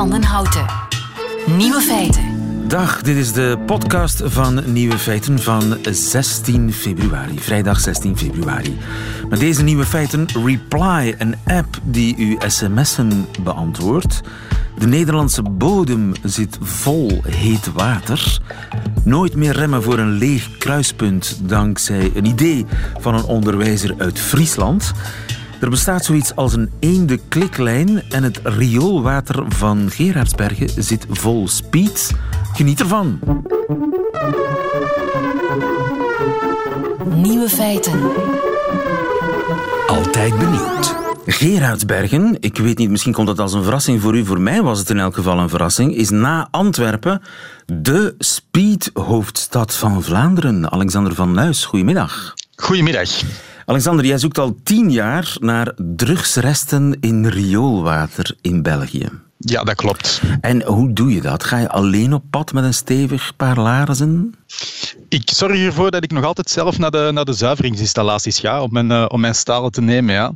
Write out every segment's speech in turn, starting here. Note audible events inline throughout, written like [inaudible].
van den Houten. Nieuwe feiten. Dag, dit is de podcast van Nieuwe Feiten van 16 februari, vrijdag 16 februari. Met deze nieuwe feiten Reply, een app die uw sms'en beantwoordt. De Nederlandse bodem zit vol heet water. Nooit meer remmen voor een leeg kruispunt dankzij een idee van een onderwijzer uit Friesland. Er bestaat zoiets als een eende kliklijn en het rioolwater van Gerardsbergen zit vol speed. Geniet ervan. Nieuwe feiten. Altijd benieuwd. Gerardsbergen, ik weet niet, misschien komt dat als een verrassing voor u, voor mij was het in elk geval een verrassing, is na Antwerpen de speedhoofdstad van Vlaanderen. Alexander van Nuis, goedemiddag. Goedemiddag. Alexander, jij zoekt al tien jaar naar drugsresten in rioolwater in België. Ja, dat klopt. En hoe doe je dat? Ga je alleen op pad met een stevig paar laarzen? Ik zorg ervoor dat ik nog altijd zelf naar de, naar de zuiveringsinstallaties ga om mijn, uh, om mijn stalen te nemen. Ja.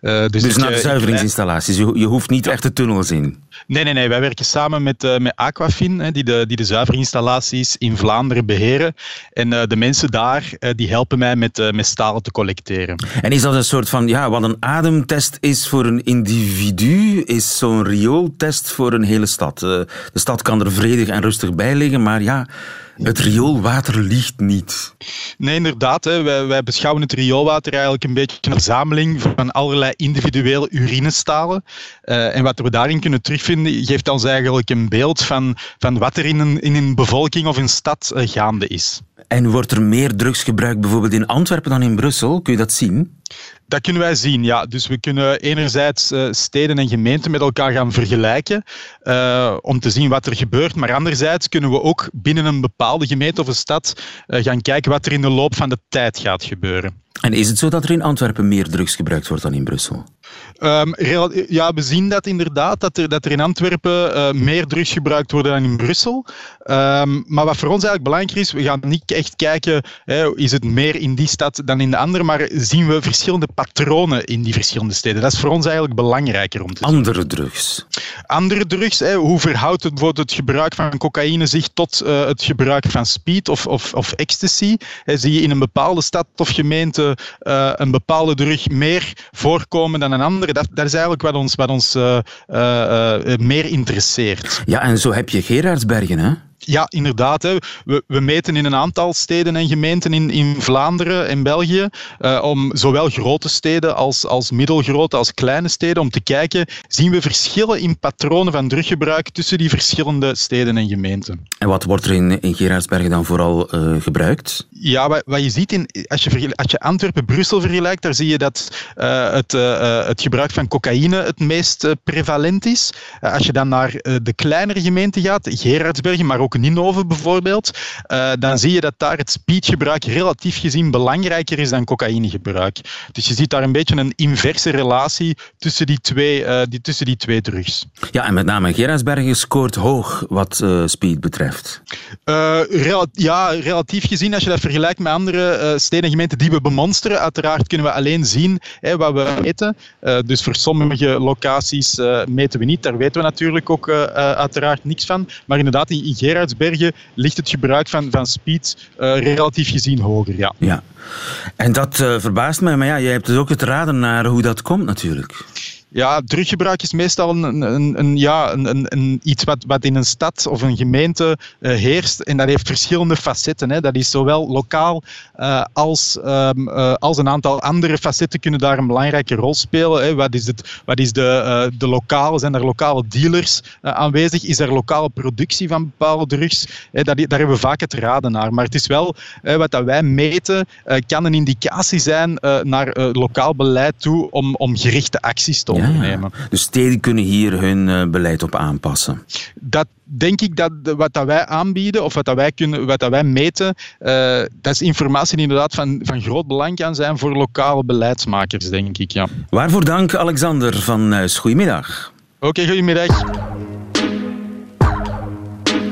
Uh, dus dus naar de zuiveringsinstallaties? Je, je hoeft niet echt de tunnels in? Nee, nee, nee. Wij werken samen met, uh, met Aquafin, hè, die, de, die de zuiverinstallaties in Vlaanderen beheren. En de mensen daar die helpen mij met, met stalen te collecteren. En is dat een soort van, ja, wat een ademtest is voor een individu, is zo'n riooltest voor een hele stad? de stad kan er vredig en rustig bij liggen, maar ja, het rioolwater liegt niet. Nee, inderdaad. Hè. Wij, wij, beschouwen het rioolwater eigenlijk een beetje een verzameling van allerlei individuele urinestalen. Uh, en wat we daarin kunnen terugvinden, geeft ons eigenlijk een beeld van, van wat er in een, in een bevolking of een stad uh, gaande is. En wordt er meer drugs gebruikt bijvoorbeeld in Antwerpen dan in Brussel? Kun je dat zien? Dat kunnen wij zien, ja. Dus we kunnen enerzijds uh, steden en gemeenten met elkaar gaan vergelijken uh, om te zien wat er gebeurt. Maar anderzijds kunnen we ook binnen een bepaalde gemeente of een stad uh, gaan kijken wat er in de loop van de tijd gaat gebeuren. En is het zo dat er in Antwerpen meer drugs gebruikt wordt dan in Brussel? Um, ja, we zien dat inderdaad, dat er, dat er in Antwerpen uh, meer drugs gebruikt worden dan in Brussel. Um, maar wat voor ons eigenlijk belangrijk is, we gaan niet echt kijken, hè, is het meer in die stad dan in de andere, maar zien we verschillende patronen in die verschillende steden. Dat is voor ons eigenlijk belangrijker om te zien. Andere drugs? Andere drugs, hè, hoe verhoudt het, bijvoorbeeld het gebruik van cocaïne zich tot uh, het gebruik van speed of, of, of ecstasy? Hè, zie je in een bepaalde stad of gemeente uh, een bepaalde drug meer voorkomen dan een andere? Dat, is eigenlijk wat ons, wat ons uh, meer interesseert. Ja, en zo heb je Gerardsbergen, hè? Ja, inderdaad. Hè. We, we, meten in een aantal steden en gemeenten in, in Vlaanderen en België, uh, om zowel grote steden als, als middelgrote als kleine steden, om te kijken, zien we verschillen in patronen van druggebruik tussen die verschillende steden en gemeenten. En wat wordt er in, in Gerardsbergen dan vooral uh, gebruikt? Ja, wat, wat, je ziet, in, als je, als je Antwerpen-Brussel vergelijkt, daar zie je dat uh, het, het gebruik van cocaïne het meest prevalent is. als je dan naar de kleinere gemeenten gaat, Gerardsbergen, maar ook ook Ninove bijvoorbeeld, uh, dan zie je dat daar het speedgebruik relatief gezien belangrijker is dan cocaïnegebruik. Dus je ziet daar een beetje een inverse relatie tussen die twee, uh, die, tussen die twee drugs. Ja, en met name Gerardsbergen scoort hoog wat uh, speed betreft. Rel ja, relatief gezien, als je dat vergelijkt met andere steden en gemeenten die we bemonsteren, uiteraard kunnen we alleen zien hè, wat we meten. dus voor sommige locaties meten we niet, daar weten we natuurlijk ook uiteraard niks van. Maar inderdaad, in, in Gerardsbergen Ligt het gebruik van, van speed uh, relatief gezien hoger. Ja. ja. En dat uh, verbaast mij, maar ja, jij hebt dus ook het raden naar hoe dat komt natuurlijk. Ja, druggebruik is meestal een, een, een ja, een, een, iets wat, wat in een stad of een gemeente uh, heerst. En dat heeft verschillende facetten. Hè. Dat is zowel lokaal uh, als, um, uh, als een aantal andere facetten kunnen daar een belangrijke rol spelen. Hè. Wat is, het, wat is de, de lokale, zijn er lokale dealers aanwezig? Is er lokale productie van bepaalde drugs? Hè, dat, daar hebben we vaak het raden naar. Maar het is wel, wat dat wij meten, kan een indicatie zijn naar lokaal beleid toe om, om gerichte acties te ondernemen. Dus steden kunnen hier hun uh, beleid op aanpassen? Dat denk ik dat wat dat wij aanbieden of wat dat wij, kunnen, wat dat wij meten, uh, dat is informatie die inderdaad van, van groot belang kan zijn voor lokale beleidsmakers, denk ik. Ja. Waarvoor dank, Alexander van Nuis. Goedemiddag. Oké, okay, goedemiddag.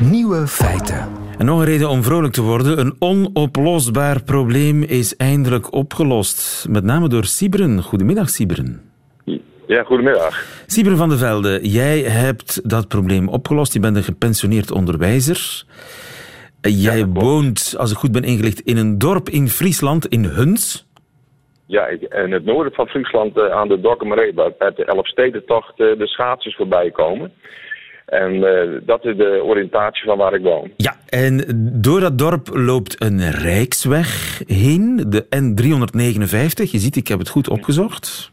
Nieuwe feiten. En nog een reden om vrolijk te worden. Een onoplosbaar probleem is eindelijk opgelost. Met name door Sibren. Goedemiddag, Sibren. Ja, goedemiddag. Sieber van der Velde, jij hebt dat probleem opgelost. Je bent een gepensioneerd onderwijzer. Jij woont, als ik goed ben ingelicht, in een dorp in Friesland, in Huns. Ja, in het noorden van Friesland uh, aan de Dokkemeree, waar bij de Elfstedentocht de schaatsers voorbij komen. En uh, dat is de oriëntatie van waar ik woon. Ja, en door dat dorp loopt een rijksweg heen, de N359. Je ziet, ik heb het goed opgezocht.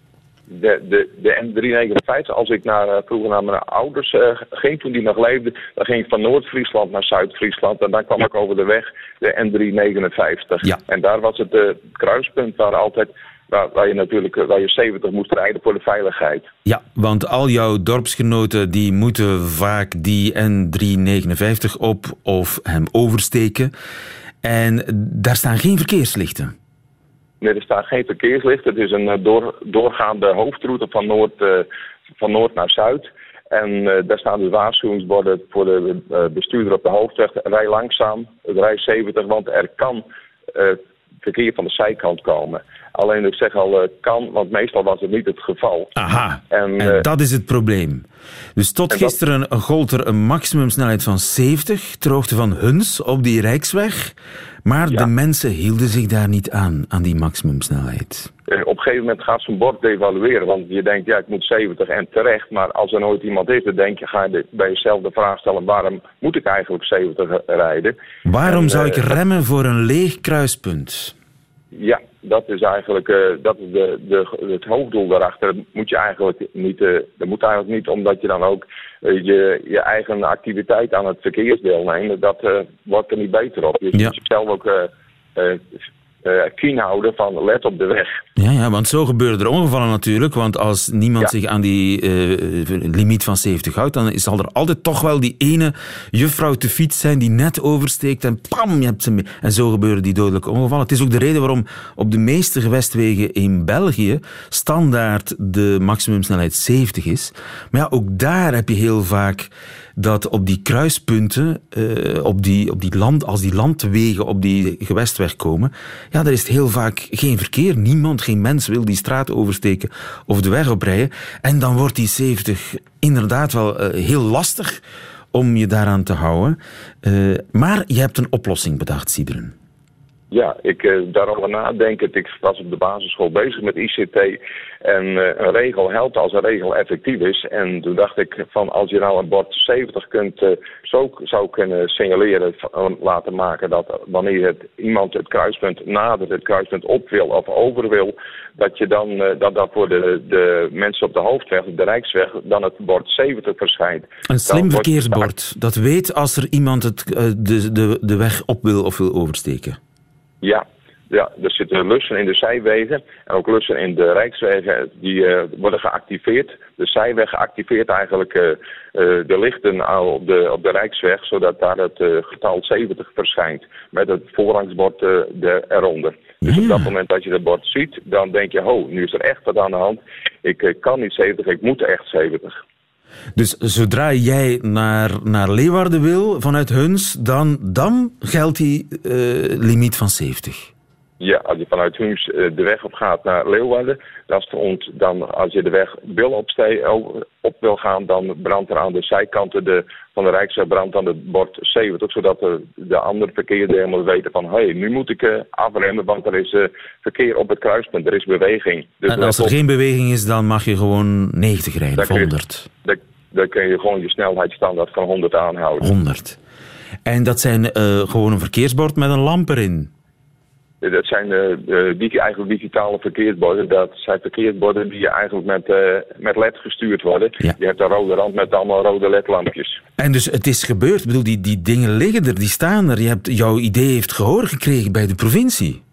De, de, de N359, als ik naar, vroeger naar mijn ouders uh, ging, toen die nog leefden, dan ging ik van Noord-Friesland naar Zuid-Friesland. En dan kwam ik over de weg, de N359. Ja. En daar was het uh, kruispunt waar altijd Waar, waar, je natuurlijk waar je 70 moest rijden voor de veiligheid. Ja, want al jouw dorpsgenoten die moeten vaak die N359 op of hem oversteken. En daar staan geen verkeerslichten. Er staan geen verkeerslichten. Het is een door, doorgaande hoofdroute van noord, uh, van noord naar zuid. En uh, daar staan de waarschuwingsborden voor de bestuurder op de hoofdweg. Rij langzaam, rij 70, want er kan verkeer van de zijkant komen. Alleen ik zeg al uh, kan, want meestal was het niet het geval. Aha, en, en dat is het probleem. Dus tot gisteren dat... gold er een maximumsnelheid van 70 ter hoogte van Huns op die Rijksweg. Maar ja. de mensen hielden zich daar niet aan, aan die maximumsnelheid. Op een gegeven moment gaat zo'n bord devalueren. Want je denkt, ja, ik moet 70 en terecht. Maar als er nooit iemand is, dan denk je, ga je bij jezelf de vraag stellen... waarom moet ik eigenlijk 70 rijden? Waarom en, zou ik remmen voor een leeg kruispunt? Ja, dat is eigenlijk uh, dat is de, de, het hoofddoel daarachter. Dat moet je eigenlijk niet, uh, dat moet eigenlijk niet omdat je dan ook uh, je, je eigen activiteit aan het verkeersdeel neemt. Dat wordt er niet beter op. Je ja. moet jezelf ook uh, kien houden van let op de weg. Ja, ja, want zo gebeuren er ongevallen natuurlijk. Want als niemand ja. zich aan die uh, limiet van 70 houdt, dan zal er altijd toch wel die ene juffrouw te fiets zijn die net oversteekt en pam, je hebt ze mee. En zo gebeuren die dodelijke ongevallen. Het is ook de reden waarom op de meeste gewestwegen in België standaard de maximumsnelheid 70 is. Maar ja, ook daar heb je heel vaak dat op die kruispunten, uh, op die, op die land, als die landwegen op die gewestweg komen, ja, daar is heel vaak geen verkeer. Niemand, geen mens wil die straat oversteken of de weg oprijden. En dan wordt die 70 inderdaad wel uh, heel lastig om je daaraan te houden. Uh, maar je hebt een oplossing bedacht, Siebren. Ja, ik uh, daarover nadenkend. Ik was op de basisschool bezig met ICT. En uh, een regel helpt als een regel effectief is. En toen dacht ik van als je nou een bord 70 kunt, uh, zo zou kunnen signaleren, laten maken dat wanneer het, iemand het kruispunt nadert, het kruispunt op wil of over wil, dat je dan dat, dat voor de, de mensen op de hoofdweg, de Rijksweg, dan het bord 70 verschijnt. Een slim verkeersbord dat weet als er iemand het, de, de, de weg op wil of wil oversteken. Ja, ja, er zitten lussen in de zijwegen en ook lussen in de rijkswegen die uh, worden geactiveerd. De zijweg activeert eigenlijk uh, uh, de lichten op de, op de rijksweg, zodat daar het getal 70 verschijnt met het voorrangsbord de, eronder. Dus ja. op dat moment dat je dat bord ziet, dan denk je, ho, nu is er echt wat aan de hand. Ik kan niet 70, ik moet echt 70. Dus zodra jij naar, naar Leeuwarden wil vanuit Huns, dan, dan geldt die uh, limiet van 70? Ja, als je vanuit Huns de weg op gaat naar Leeuwarden, dan, als je de weg wil opstee, op wil gaan, dan brandt er aan de zijkanten de, van de Rijksweg brandt dan het bord 70, zodat de, de andere verkeerdelen weten van hé, hey, nu moet ik uh, afremmen, want er is uh, verkeer op het kruispunt, er is beweging. Dus en als er op... geen beweging is, dan mag je gewoon 90 rijden, of 100? Je, dan kun je gewoon je snelheidsstandaard van 100 aanhouden. 100. En dat zijn uh, gewoon een verkeersbord met een lamp erin? Dat zijn uh, die, eigenlijk digitale verkeersborden. Dat zijn verkeersborden die eigenlijk met, met LED gestuurd worden. Ja. Je hebt een rode rand met allemaal rode LED-lampjes. En dus het is gebeurd. Ik bedoel, die, die dingen liggen er, die staan er. Je hebt, jouw idee heeft gehoor gekregen bij de provincie.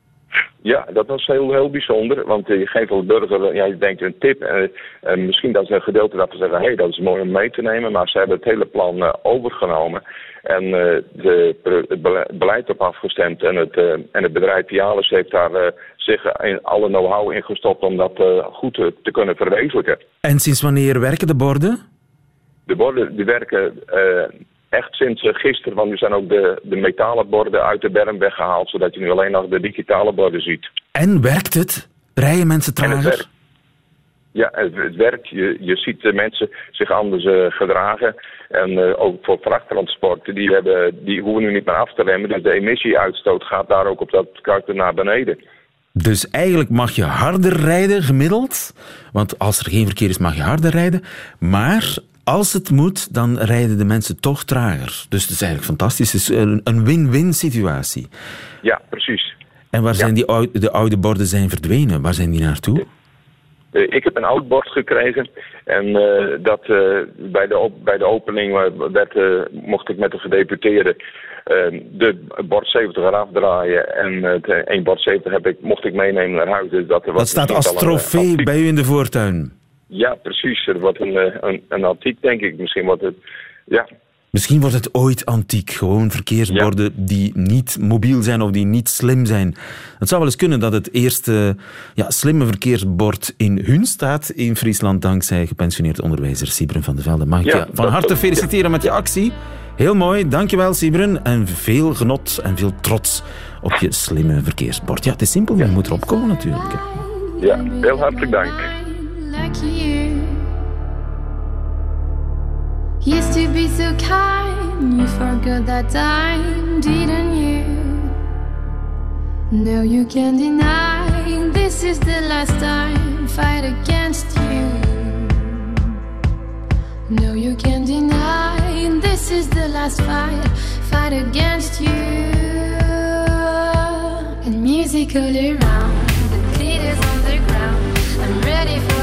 Ja, dat was heel, heel bijzonder. Want je geeft als burger, ja, je denkt een tip. En, en misschien dat ze een gedeelte dat ze zeggen, hé, hey, dat is mooi om mee te nemen. Maar ze hebben het hele plan uh, overgenomen. En uh, de, het beleid op afgestemd. En het, uh, en het bedrijf Pialis heeft daar zich in alle know-how in gestopt om dat goed te, te kunnen verwezenlijken. En sinds wanneer werken de borden? De borden die werken echt sinds gisteren, want nu zijn ook de, de metalen borden uit de berm weggehaald, zodat je nu alleen nog de digitale borden ziet. En werkt het? Rijden mensen trager? Ja, het, werkt. Je, je ziet de mensen zich anders uh, gedragen. En uh, ook voor vrachttransporten, die, hebben, die hoeven nu niet meer af te remmen. Dus de emissieuitstoot gaat daar ook op dat karakter naar beneden. Dus eigenlijk mag je harder rijden gemiddeld. Want als er geen verkeer is, mag je harder rijden. Maar als het moet, dan rijden de mensen toch trager. Dus het is eigenlijk fantastisch. Het is een win-win situatie. Ja, precies. En waar zijn die oude, de oude borden zijn verdwenen? Waar zijn die naartoe? Uh, ik heb een oud bord gekregen en uh, dat uh, bij, de bij de opening werd, mocht ik met de gedeputeerde de bord 70 eraf draaien en het één bord 70 heb ik, mocht ik meenemen naar huis. Dus dat, dat staat als trofee bij u in de voortuin? Ja, precies. Er wordt een, een, een antiek, denk ik. Misschien wordt het... Ja, Misschien wordt het ooit antiek. Gewoon verkeersborden die niet mobiel zijn of die niet slim zijn. Het zou wel eens kunnen dat het eerste ja, slimme verkeersbord in hun staat in Friesland dankzij gepensioneerd onderwijzer Sibren van der Velde. Mag ik je van harte feliciteren met je actie. Heel mooi, dankjewel Sibren. En veel genot en veel trots op je slimme verkeersbord. Ja, het is simpel, je moet erop komen natuurlijk. Ja, heel hartelijk dank. Like you used to be so kind, you forgot that time, didn't you? No, you can't deny this is the last time, fight against you. No, you can't deny this is the last fight, fight against you. And music all around, the beat is on the ground. I'm ready for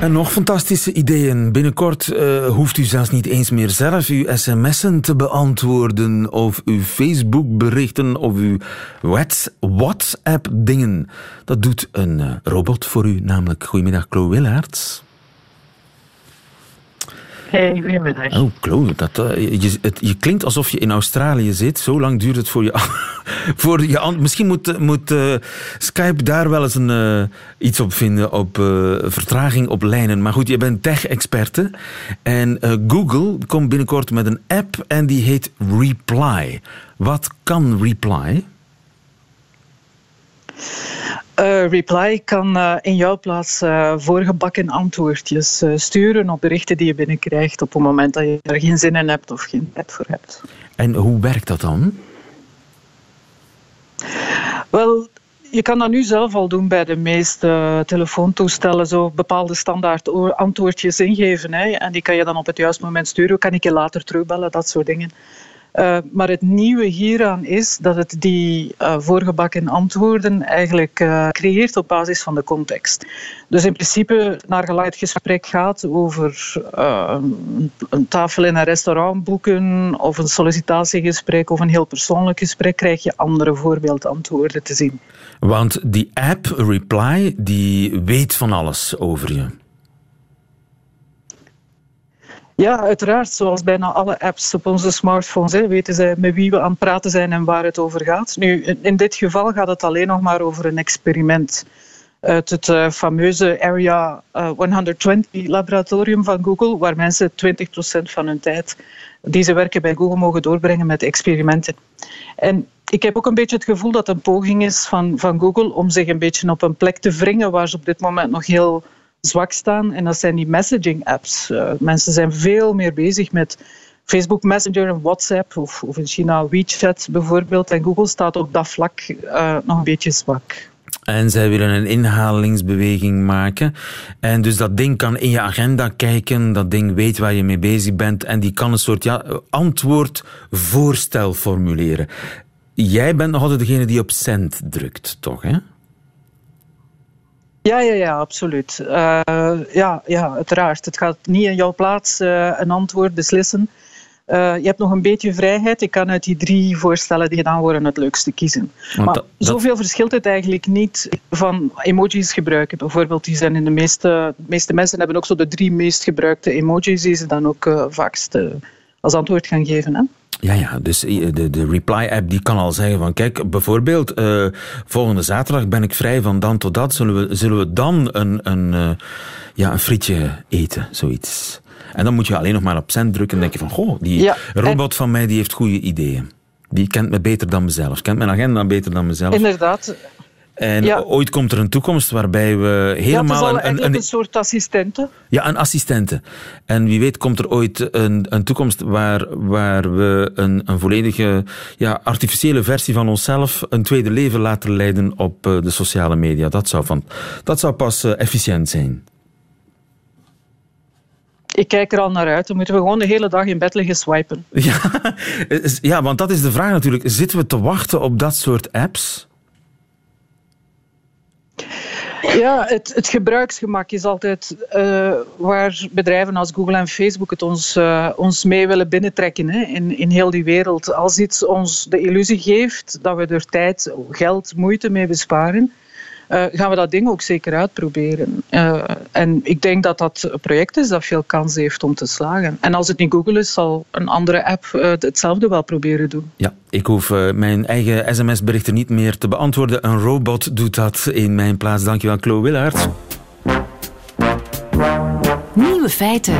En nog fantastische ideeën. Binnenkort uh, hoeft u zelfs niet eens meer zelf uw sms'en te beantwoorden of uw Facebook-berichten of uw WhatsApp-dingen. Dat doet een uh, robot voor u, namelijk. Goedemiddag, Chloe Willaerts. Goedemiddag. Oh, Chloe, dat, uh, je, het, je klinkt alsof je in Australië zit. Zo lang duurt het voor je... [laughs] voor je misschien moet, moet uh, Skype daar wel eens een, iets op vinden, op vertraging op lijnen. Maar goed, je bent tech-experte. En Google komt binnenkort met een app en die heet Reply. Wat kan Reply? Uh, Reply kan uh, in jouw plaats uh, voorgebakken antwoordjes sturen op berichten die je binnenkrijgt op het moment dat je er geen zin in hebt of geen tijd voor hebt. En hoe werkt dat dan? Wel, je kan dat nu zelf al doen bij de meeste telefoontoestellen. Zo bepaalde standaard antwoordjes ingeven. Hè, en die kan je dan op het juiste moment sturen. Kan ik je later terugbellen, dat soort dingen. Uh, maar het nieuwe hieraan is dat het die uh, voorgebakken antwoorden eigenlijk uh, creëert op basis van de context. Dus in principe, naar het gesprek gaat over een tafel in een restaurant boeken of een sollicitatiegesprek of een heel persoonlijk gesprek, krijg je andere voorbeeldantwoorden te zien. Want die app Reply, die weet van alles over je. Ja, uiteraard. Zoals bijna alle apps op onze smartphones hè, weten zij met wie we aan het praten zijn en waar het over gaat. Nu, in dit geval gaat het alleen nog maar over een experiment uit het uh, fameuze Area uh, 120 laboratorium van Google, waar mensen 20% van hun tijd die ze werken bij Google mogen doorbrengen met experimenten. En ik heb ook een beetje het gevoel dat het een poging is van, van Google om zich een beetje op een plek te wringen waar ze op dit moment nog heel zwak staan. En dat zijn die messaging apps. Uh, mensen zijn veel meer bezig met Facebook Messenger en WhatsApp of, of in China WeChat bijvoorbeeld. En Google staat op dat vlak uh, nog een beetje zwak. En zij willen een inhalingsbeweging maken. En dus dat ding kan in je agenda kijken, dat ding weet waar je mee bezig bent en die kan een soort ja, antwoordvoorstel formuleren. Jij bent nog altijd degene die op send drukt, toch? Hè? Ja, ja, ja, absoluut. Uh, ja, ja, uiteraard. Het gaat niet in jouw plaats uh, een antwoord beslissen. Uh, je hebt nog een beetje vrijheid. Ik kan uit die drie voorstellen die gedaan worden het leukste kiezen. Want maar dat, zoveel verschilt het eigenlijk niet van emojis gebruiken. Bijvoorbeeld, die zijn in de meeste, de meeste mensen hebben ook zo de drie meest gebruikte emojis die ze dan ook vaakst als antwoord gaan geven. Hè? Ja, ja, dus de, de reply-app die kan al zeggen van kijk, bijvoorbeeld eh, volgende zaterdag ben ik vrij van dan tot dat. Zullen we, zullen we dan een, een, eh, ja, een frietje eten, zoiets. En dan moet je alleen nog maar op zend drukken en denk je van goh, die Ja, robot van mij die heeft goede ideeën. Die kent me beter dan mezelf, kent mijn agenda beter dan mezelf. Inderdaad. En Ja. ooit komt er een toekomst waarbij we helemaal al een, een, een, een soort assistente. ja, een assistente. En wie weet komt er ooit een, een toekomst waar, waar we een, een volledige ja, artificiële versie van onszelf een tweede leven laten leiden op eh, de sociale media. Dat zou, van, dat zou pas eh, efficiënt zijn. Ik kijk er al naar uit. Dan moeten we gewoon de hele dag in bed liggen swipen. [laughs] Ja, [laughs] ja, want dat is de vraag natuurlijk. Zitten we te wachten op dat soort apps? Ja, het, het gebruiksgemak is altijd eh, waar bedrijven als Google en Facebook het ons, eh, ons mee willen binnentrekken hè, in, in heel die wereld. Als iets ons de illusie geeft dat we er tijd, geld, moeite mee besparen, eh, gaan we dat ding ook zeker uitproberen. Eh, en ik denk dat dat een project is dat veel kans heeft om te slagen. En als het niet Google is, zal een andere app eh, hetzelfde wel proberen doen. Ja, ik hoef mijn eigen sms-berichten niet meer te beantwoorden. Een robot doet dat in mijn plaats. Dankjewel, Chloe Willaert. Nieuwe feiten.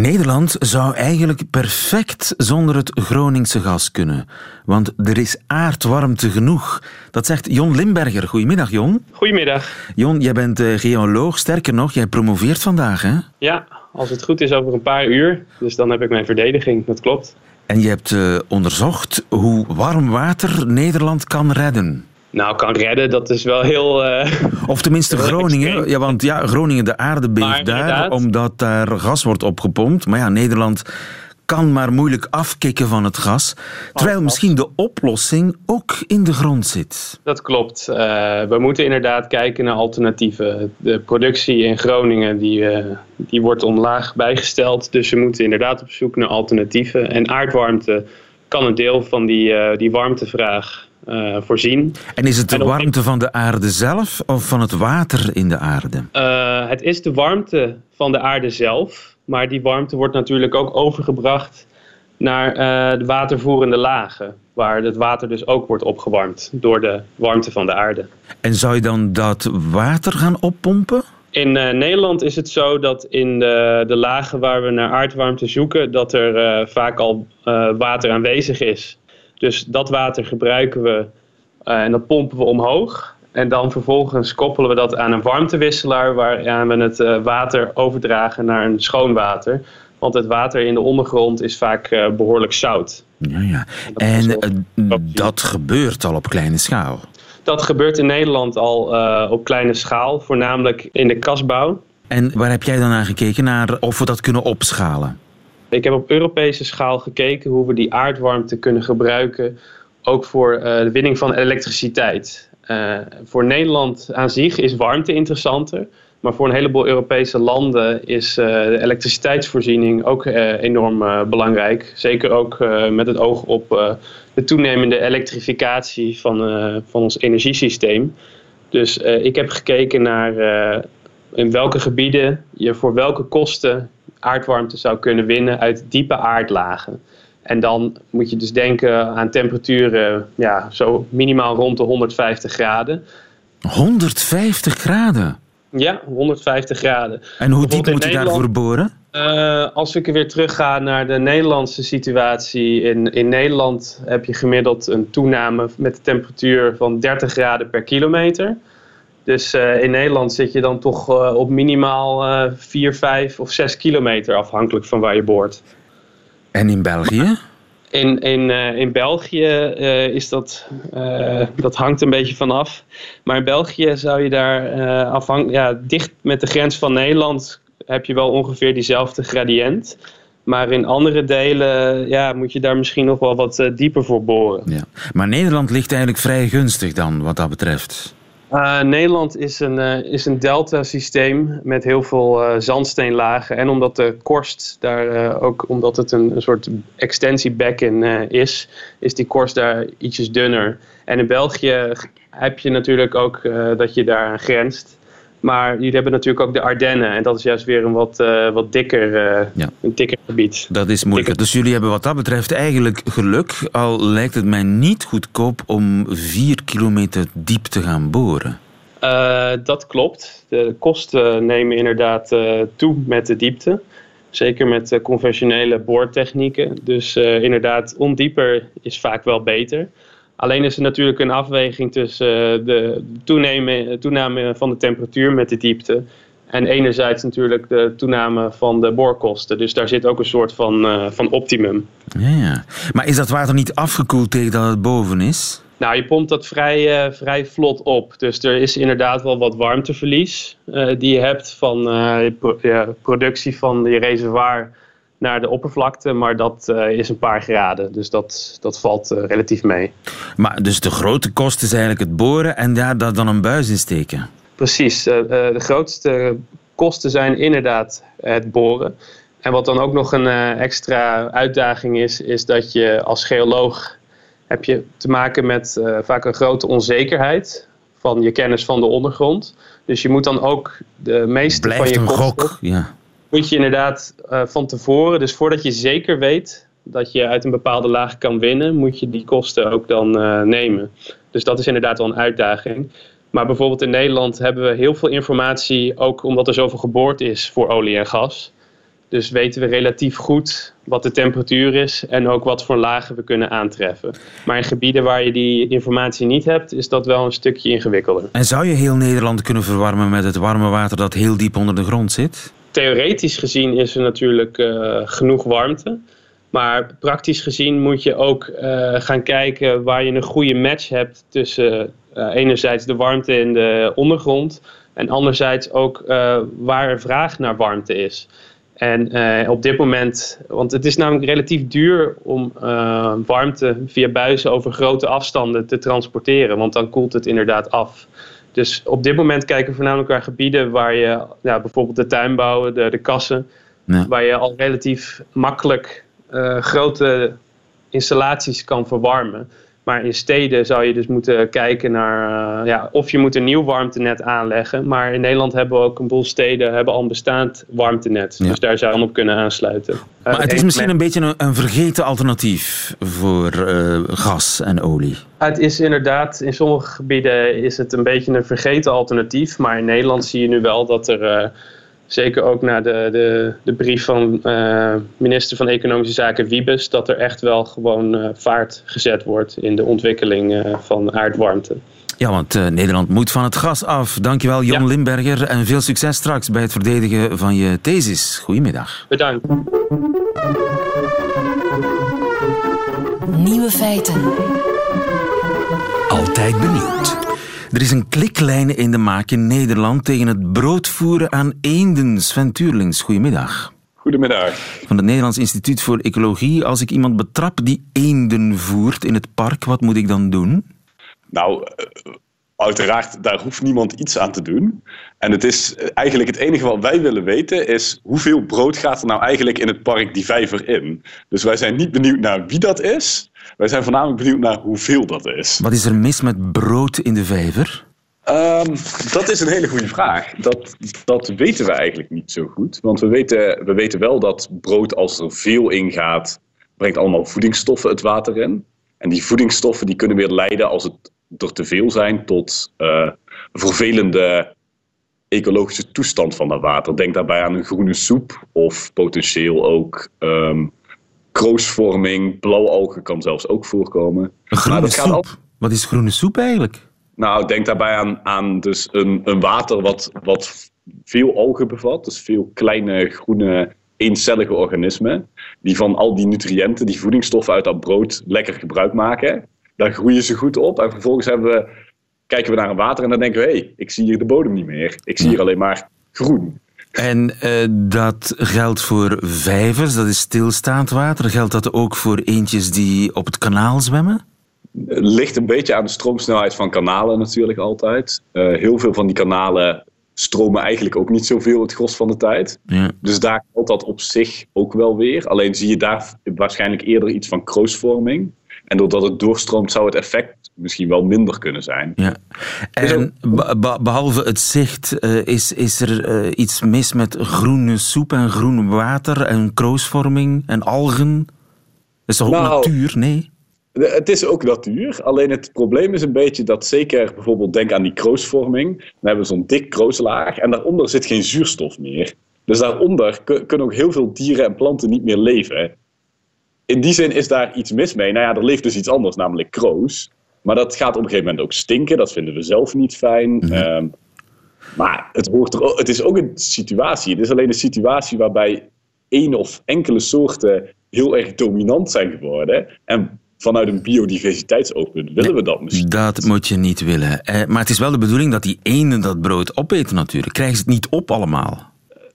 Nederland zou eigenlijk perfect zonder het Groningse gas kunnen. Want er is aardwarmte genoeg. Dat zegt Jon Limberger. Goedemiddag, Jon. Goedemiddag. Jon, jij bent eh, geoloog. Sterker nog, jij promoveert vandaag, hè? Ja, als het goed is over een paar uur. Dus dan heb ik mijn verdediging, dat klopt. En je hebt eh, onderzocht hoe warm water Nederland kan redden. Nou, kan redden, dat is wel heel... eh, Of tenminste [laughs] Groningen. Ja, want ja, Groningen, de aarde beeft daar, omdat daar gas wordt opgepompt. Maar ja, Nederland kan maar moeilijk afkicken van het gas. Terwijl misschien de oplossing ook in de grond zit. dat klopt. Eh, we moeten inderdaad kijken naar alternatieven. De productie in Groningen die, eh, die wordt omlaag bijgesteld. Dus we moeten inderdaad op zoek naar alternatieven. En aardwarmte kan een deel van die, die warmtevraag eh, voorzien. En is het de warmte van de aarde zelf of van het water in de aarde? Eh, het is de warmte van de aarde zelf, maar die warmte wordt natuurlijk ook overgebracht naar eh, de watervoerende lagen, waar het water dus ook wordt opgewarmd door de warmte van de aarde. En zou je dan dat water gaan oppompen? In Nederland is het zo dat in de, de lagen waar we naar aardwarmte zoeken, dat er vaak al water aanwezig is. Dus dat water gebruiken we eh, en dat pompen we omhoog. En dan vervolgens koppelen we dat aan een warmtewisselaar waaraan we het eh, water overdragen naar een schoon water. Want het water in de ondergrond is vaak eh, behoorlijk zout. Ja, ja. Dat En wel- eh, dat gebeurt al op kleine schaal. Dat gebeurt in Nederland al op kleine schaal, voornamelijk in de kasbouw. En waar heb jij dan naar gekeken? Naar of we dat kunnen opschalen? Ik heb op Europese schaal gekeken hoe we die aardwarmte kunnen gebruiken, ook voor eh, de winning van elektriciteit. Eh, voor Nederland aan zich is warmte interessanter, maar voor een heleboel Europese landen is eh, de elektriciteitsvoorziening ook enorm belangrijk. Zeker ook met het oog op de toenemende elektrificatie van, van ons energiesysteem. Dus ik heb gekeken naar in welke gebieden je voor welke kosten aardwarmte zou kunnen winnen uit diepe aardlagen. En dan moet je dus denken aan temperaturen ja, zo minimaal rond de 150 graden. 150 graden. Ja, 150 graden. En hoe diep moet je daarvoor boren? Eh, als ik weer terugga naar de Nederlandse situatie. In, in Nederland heb je gemiddeld een toename met de temperatuur van 30 graden per kilometer. Dus eh, in Nederland zit je dan toch eh, op minimaal eh 4, 5 of 6 kilometer afhankelijk van waar je boort. En in België? In, in, eh, in België is dat, dat hangt een beetje vanaf. Maar in België zou je daar afhang ja, dicht met de grens van Nederland heb je wel ongeveer diezelfde gradient. Maar in andere delen ja, moet je daar misschien nog wel wat dieper voor boren. Ja. Maar Nederland ligt eigenlijk vrij gunstig dan, wat dat betreft. Eh, Nederland is een, eh, is een delta-systeem met heel veel eh, zandsteenlagen. En omdat de korst daar ook, omdat het een, een soort extensiebekken is, is die korst daar ietsjes dunner. En in België heb je natuurlijk ook dat je daar grenst. Maar jullie hebben natuurlijk ook de Ardennen. En dat is juist weer een wat, eh, wat dikker, eh, Ja. een dikker gebied. Dat is moeilijker. Dus jullie hebben wat dat betreft eigenlijk geluk. Al lijkt het mij niet goedkoop om vier kilometer diep te gaan boren. Eh, dat klopt. De kosten nemen inderdaad toe met de diepte. Zeker met conventionele boortechnieken. Dus inderdaad, ondieper is vaak wel beter. Alleen is er natuurlijk een afweging tussen eh, de toename, toename van de temperatuur met de diepte. En enerzijds natuurlijk de toename van de boorkosten. Dus daar zit ook een soort van, eh, van optimum. Ja, ja. Maar is dat water niet afgekoeld tegen dat het boven is? Nou, je pompt dat vrij, eh, vrij vlot op. Dus er is inderdaad wel wat warmteverlies eh, die je hebt van ja, productie van je reservoir naar de oppervlakte. Maar dat eh, is een paar graden. Dus dat, dat valt eh, relatief mee. Maar dus de grote kost is eigenlijk het boren en daar daar dan een buis in steken. Precies. eh, de grootste kosten zijn inderdaad het boren. En wat dan ook nog een extra uitdaging is, is dat je als geoloog heb je te maken met vaak een grote onzekerheid van je kennis van de ondergrond. Dus je moet dan ook de meeste van Blijft je een kosten gok. Ja. Moet je inderdaad eh, van tevoren, dus voordat je zeker weet dat je uit een bepaalde laag kan winnen, moet je die kosten ook dan eh, nemen. Dus dat is inderdaad wel een uitdaging. Maar bijvoorbeeld in Nederland hebben we heel veel informatie, ook omdat er zoveel geboord is voor olie en gas. Dus weten we relatief goed wat de temperatuur is en ook wat voor lagen we kunnen aantreffen. Maar in gebieden waar je die informatie niet hebt, is dat wel een stukje ingewikkelder. En zou je heel Nederland kunnen verwarmen met het warme water dat heel diep onder de grond zit? Theoretisch gezien is er natuurlijk eh, genoeg warmte. Maar praktisch gezien moet je ook eh, gaan kijken waar je een goede match hebt tussen eh, enerzijds de warmte in de ondergrond en anderzijds ook waar er vraag naar warmte is. En op dit moment, want het is namelijk relatief duur om warmte via buizen over grote afstanden te transporteren, want dan koelt het inderdaad af. Dus op dit moment kijken we voornamelijk naar gebieden waar je ja, bijvoorbeeld de tuinbouwen, de, de kassen, Ja. waar je al relatief makkelijk eh, grote installaties kan verwarmen. Maar in steden zou je dus moeten kijken naar eh, ja, of je moet een nieuw warmtenet aanleggen. Maar in Nederland hebben we ook een boel steden hebben al een bestaand warmtenet. Ja. Dus daar zou je op kunnen aansluiten. Eh, Maar het is misschien een beetje een, een vergeten alternatief voor eh, gas en olie. Het is inderdaad, in sommige gebieden is het een beetje een vergeten alternatief. Maar in Nederland zie je nu wel dat er, eh, zeker ook na de, de, de brief van eh, minister van Economische Zaken Wiebes, dat er echt wel gewoon eh, vaart gezet wordt in de ontwikkeling eh, van aardwarmte. Ja, want eh, Nederland moet van het gas af. Dankjewel, Jon Ja. Limberger. En veel succes straks bij het verdedigen van je thesis. Goedemiddag. Bedankt. Nieuwe feiten. Altijd benieuwd. Er is een kliklijn in de maak in Nederland tegen het broodvoeren aan eenden. Sven Tuurlings, goedemiddag. Goedemiddag. Van het Nederlands Instituut voor Ecologie. Als ik iemand betrap die eenden voert in het park, wat moet ik dan doen? Nou, eh, uiteraard, daar hoeft niemand iets aan te doen. En het is eh, eigenlijk het enige wat wij willen weten is hoeveel brood gaat er nou eigenlijk in het park die vijver in? Dus wij zijn niet benieuwd naar wie dat is. Wij zijn voornamelijk benieuwd naar hoeveel dat is. Wat is er mis met brood in de vijver? Ehm, dat is een hele goede vraag. Dat, dat weten we eigenlijk niet zo goed. Want we weten, we weten wel dat brood, als er veel in gaat, brengt allemaal voedingsstoffen het water in. En die voedingsstoffen die kunnen weer leiden, als het er te veel zijn, tot eh, vervelende ecologische toestand van dat water. Denk daarbij aan een groene soep of potentieel ook ehm, kroosvorming. Blauwalgen kan zelfs ook voorkomen. Een Maar groene dat gaat soep. al- Wat is groene soep eigenlijk? nou, denk daarbij aan, aan dus een, een water wat, wat veel algen bevat. Dus veel kleine groene eencellige organismen. Die van al die nutriënten, die voedingsstoffen uit dat brood lekker gebruik maken. Daar groeien ze goed op. En vervolgens hebben we, kijken we naar een water en dan denken we... hé, hey, ik zie hier de bodem niet meer. Ik zie hier alleen maar groen. En eh, dat geldt voor vijvers, dat is stilstaand water. Geldt dat ook voor eentjes die op het kanaal zwemmen? Het ligt een beetje aan de stroomsnelheid van kanalen natuurlijk altijd. Eh, heel veel van die kanalen stromen eigenlijk ook niet zoveel het gros van de tijd. Ja. Dus daar geldt dat op zich ook wel weer. Alleen zie je daar waarschijnlijk eerder iets van kroosvorming. En doordat het doorstroomt, zou het effect misschien wel minder kunnen zijn. Ja. En be- be- behalve het zicht, eh, is, is er eh, iets mis met groene soep en groen water en kroosvorming en algen? Dat is toch ook Nou, natuur? Nee? Het is ook natuur, alleen het probleem is een beetje dat zeker bijvoorbeeld denk aan die kroosvorming. Dan hebben we zo'n dik krooslaag en daaronder zit geen zuurstof meer. Dus daaronder ku- kunnen ook heel veel dieren en planten niet meer leven. In die zin is daar iets mis mee. Nou ja, er leeft dus iets anders, namelijk kroos. Maar dat gaat op een gegeven moment ook stinken. Dat vinden we zelf niet fijn. Ehm, maar het, hoort er, het is ook een situatie. Het is alleen een situatie waarbij één of enkele soorten heel erg dominant zijn geworden. En vanuit een biodiversiteitsoogpunt willen we dat misschien. Dat moet je niet willen. Eh, maar het is wel de bedoeling dat die ene dat brood opeten natuurlijk. Krijgen ze het niet op allemaal?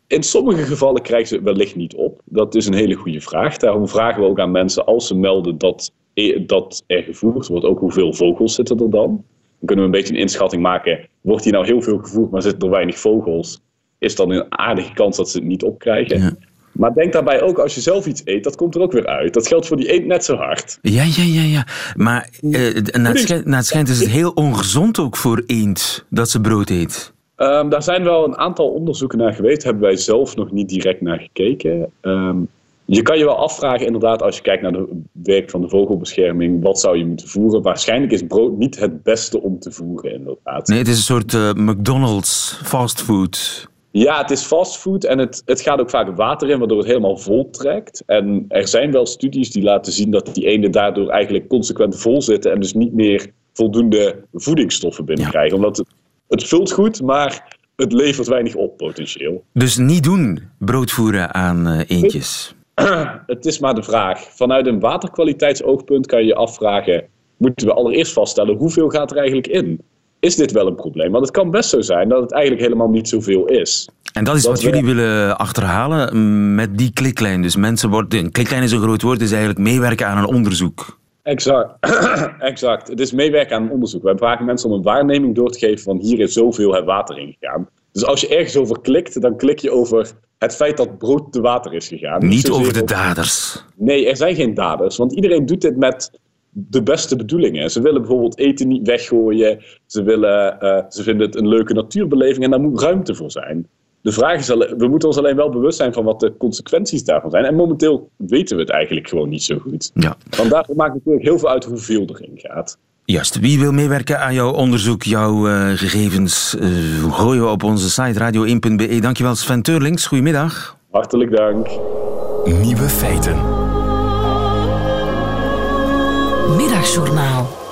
In sommige gevallen krijgen ze het wellicht niet op. Dat is een hele goede vraag. Daarom vragen we ook aan mensen als ze melden dat, e- dat er gevoerd wordt, ook hoeveel vogels zitten er dan. Dan kunnen we een beetje een inschatting maken. Wordt hier nou heel veel gevoerd, maar zitten er weinig vogels? Is dan een aardige kans dat ze het niet opkrijgen? Ja. Maar denk daarbij ook, als je zelf iets eet, dat komt er ook weer uit. Dat geldt voor die eend net zo hard. Ja, ja, ja, ja. Maar eh, naar, het schijnt, naar het schijnt is het heel ongezond ook voor eend dat ze brood eet. Ehm, daar zijn wel een aantal onderzoeken naar geweest. Hebben wij zelf nog niet direct naar gekeken. Ehm, je kan je wel afvragen, inderdaad, als je kijkt naar het werk van de vogelbescherming, wat zou je moeten voeren? Waarschijnlijk is brood niet het beste om te voeren, inderdaad. Nee, het is een soort eh, McDonald's fastfood. Ja, het is fastfood en het, het gaat ook vaak water in, waardoor het helemaal vol trekt. En er zijn wel studies die laten zien dat die ene daardoor eigenlijk consequent vol zitten en dus niet meer voldoende voedingsstoffen binnenkrijgen. Omdat het, vult goed, maar het levert weinig op potentieel. Dus niet doen, brood voeren aan eh, eendjes. [clears throat] Het is maar de vraag. Vanuit een waterkwaliteitsoogpunt kan je je afvragen: moeten we allereerst vaststellen hoeveel gaat er eigenlijk in? Is dit wel een probleem? Want het kan best zo zijn dat het eigenlijk helemaal niet zoveel is. En dat is Dat wat we- jullie willen achterhalen mm, met die kliklijn. Dus mensen worden... Een kliklijn is een groot woord, is eigenlijk meewerken aan een onderzoek. Exact. [clears throat] exact. Het is meewerken aan onderzoek. Wij vragen mensen om een waarneming door te geven van hier is zoveel het water ingegaan. Dus als je ergens over klikt, dan klik je over het feit dat brood te water is gegaan. Niet over de daders. Nee, er zijn geen daders. Want iedereen doet dit met de beste bedoelingen. Ze willen bijvoorbeeld eten niet weggooien. Ze, willen, eh, ze vinden het een leuke natuurbeleving en daar moet ruimte voor zijn. De vraag is, alleen, we moeten ons alleen wel bewust zijn van wat de consequenties daarvan zijn. En momenteel weten we het eigenlijk gewoon niet zo goed. Ja. Want daarvoor maakt natuurlijk heel veel uit hoeveel erin gaat. Juist. Wie wil meewerken aan jouw onderzoek, jouw eh, gegevens? eh, gooien we op onze site radio1.be. Dankjewel Sven Teurlings. Goedemiddag. Hartelijk dank. Nieuwe feiten. Middagjournaal.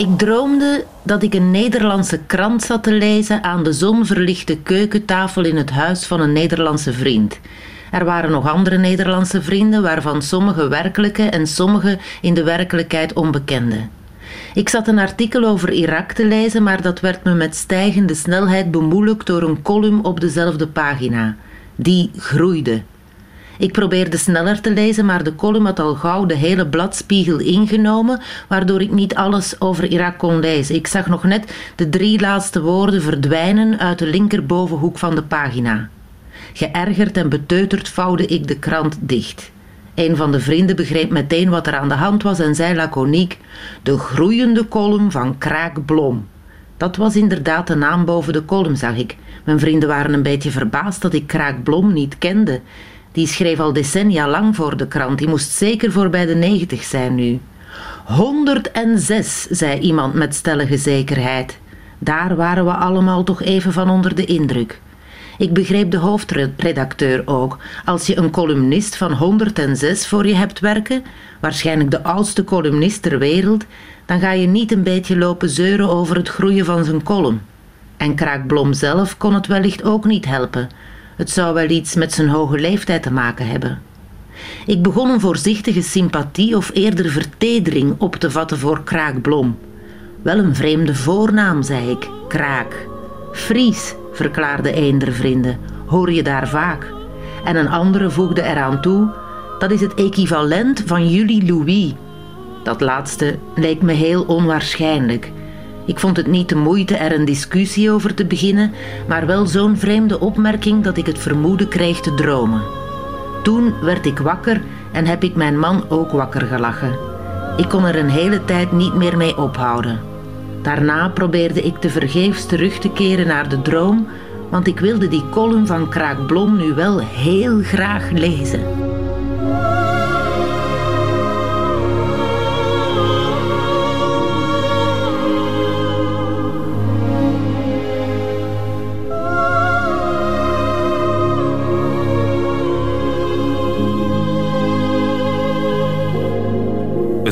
Ik droomde dat ik een Nederlandse krant zat te lezen aan de zonverlichte keukentafel in het huis van een Nederlandse vriend. Er waren nog andere Nederlandse vrienden, waarvan sommige werkelijke en sommige in de werkelijkheid onbekende. Ik zat een artikel over Irak te lezen, maar dat werd me met stijgende snelheid bemoeilijkt door een column op dezelfde pagina. Die groeide. Ik probeerde sneller te lezen, maar de column had al gauw de hele bladspiegel ingenomen, waardoor ik niet alles over Irak kon lezen. Ik zag nog net de drie laatste woorden verdwijnen uit de linkerbovenhoek van de pagina. Geërgerd en beteuterd vouwde ik de krant dicht. Een van de vrienden begreep meteen wat er aan de hand was en zei laconiek: De groeiende column van Kraak Blom. Dat was inderdaad de naam boven de column, zag ik. Mijn vrienden waren een beetje verbaasd dat ik Kraak Blom niet kende. Die schreef al decennia lang voor de krant. Die moest zeker voorbij de negentig zijn nu. 106, zei iemand met stellige zekerheid. Daar waren we allemaal toch even van onder de indruk. Ik begreep de hoofdredacteur ook. Als je een columnist van 106 voor je hebt werken, waarschijnlijk de oudste columnist ter wereld, dan ga je niet een beetje lopen zeuren over het groeien van zijn column. En Kraakblom zelf kon het wellicht ook niet helpen. Het zou wel iets met zijn hoge leeftijd te maken hebben. Ik begon een voorzichtige sympathie of eerder vertedering op te vatten voor Kraakblom. Wel een vreemde voornaam, zei ik. Kraak. Fries, verklaarde een der vrienden. Hoor je daar vaak? En een andere voegde eraan toe: dat is het equivalent van Julie Louis. Dat laatste leek me heel onwaarschijnlijk. Ik vond het niet de moeite er een discussie over te beginnen, maar wel zo'n vreemde opmerking dat ik het vermoeden kreeg te dromen. Toen werd ik wakker en heb ik mijn man ook wakker gelachen. Ik kon er een hele tijd niet meer mee ophouden. Daarna probeerde ik tevergeefs terug te keren naar de droom, want ik wilde die column van Kraak Blom nu wel heel graag lezen.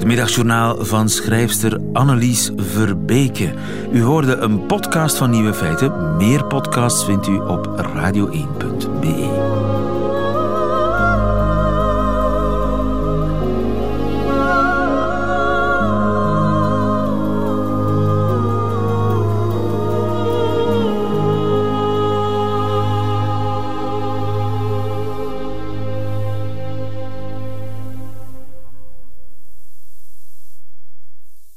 Middagjournaal van schrijfster Annelies Verbeke. U hoorde een podcast van Nieuwe Feiten. Meer podcasts vindt u op radio1.be.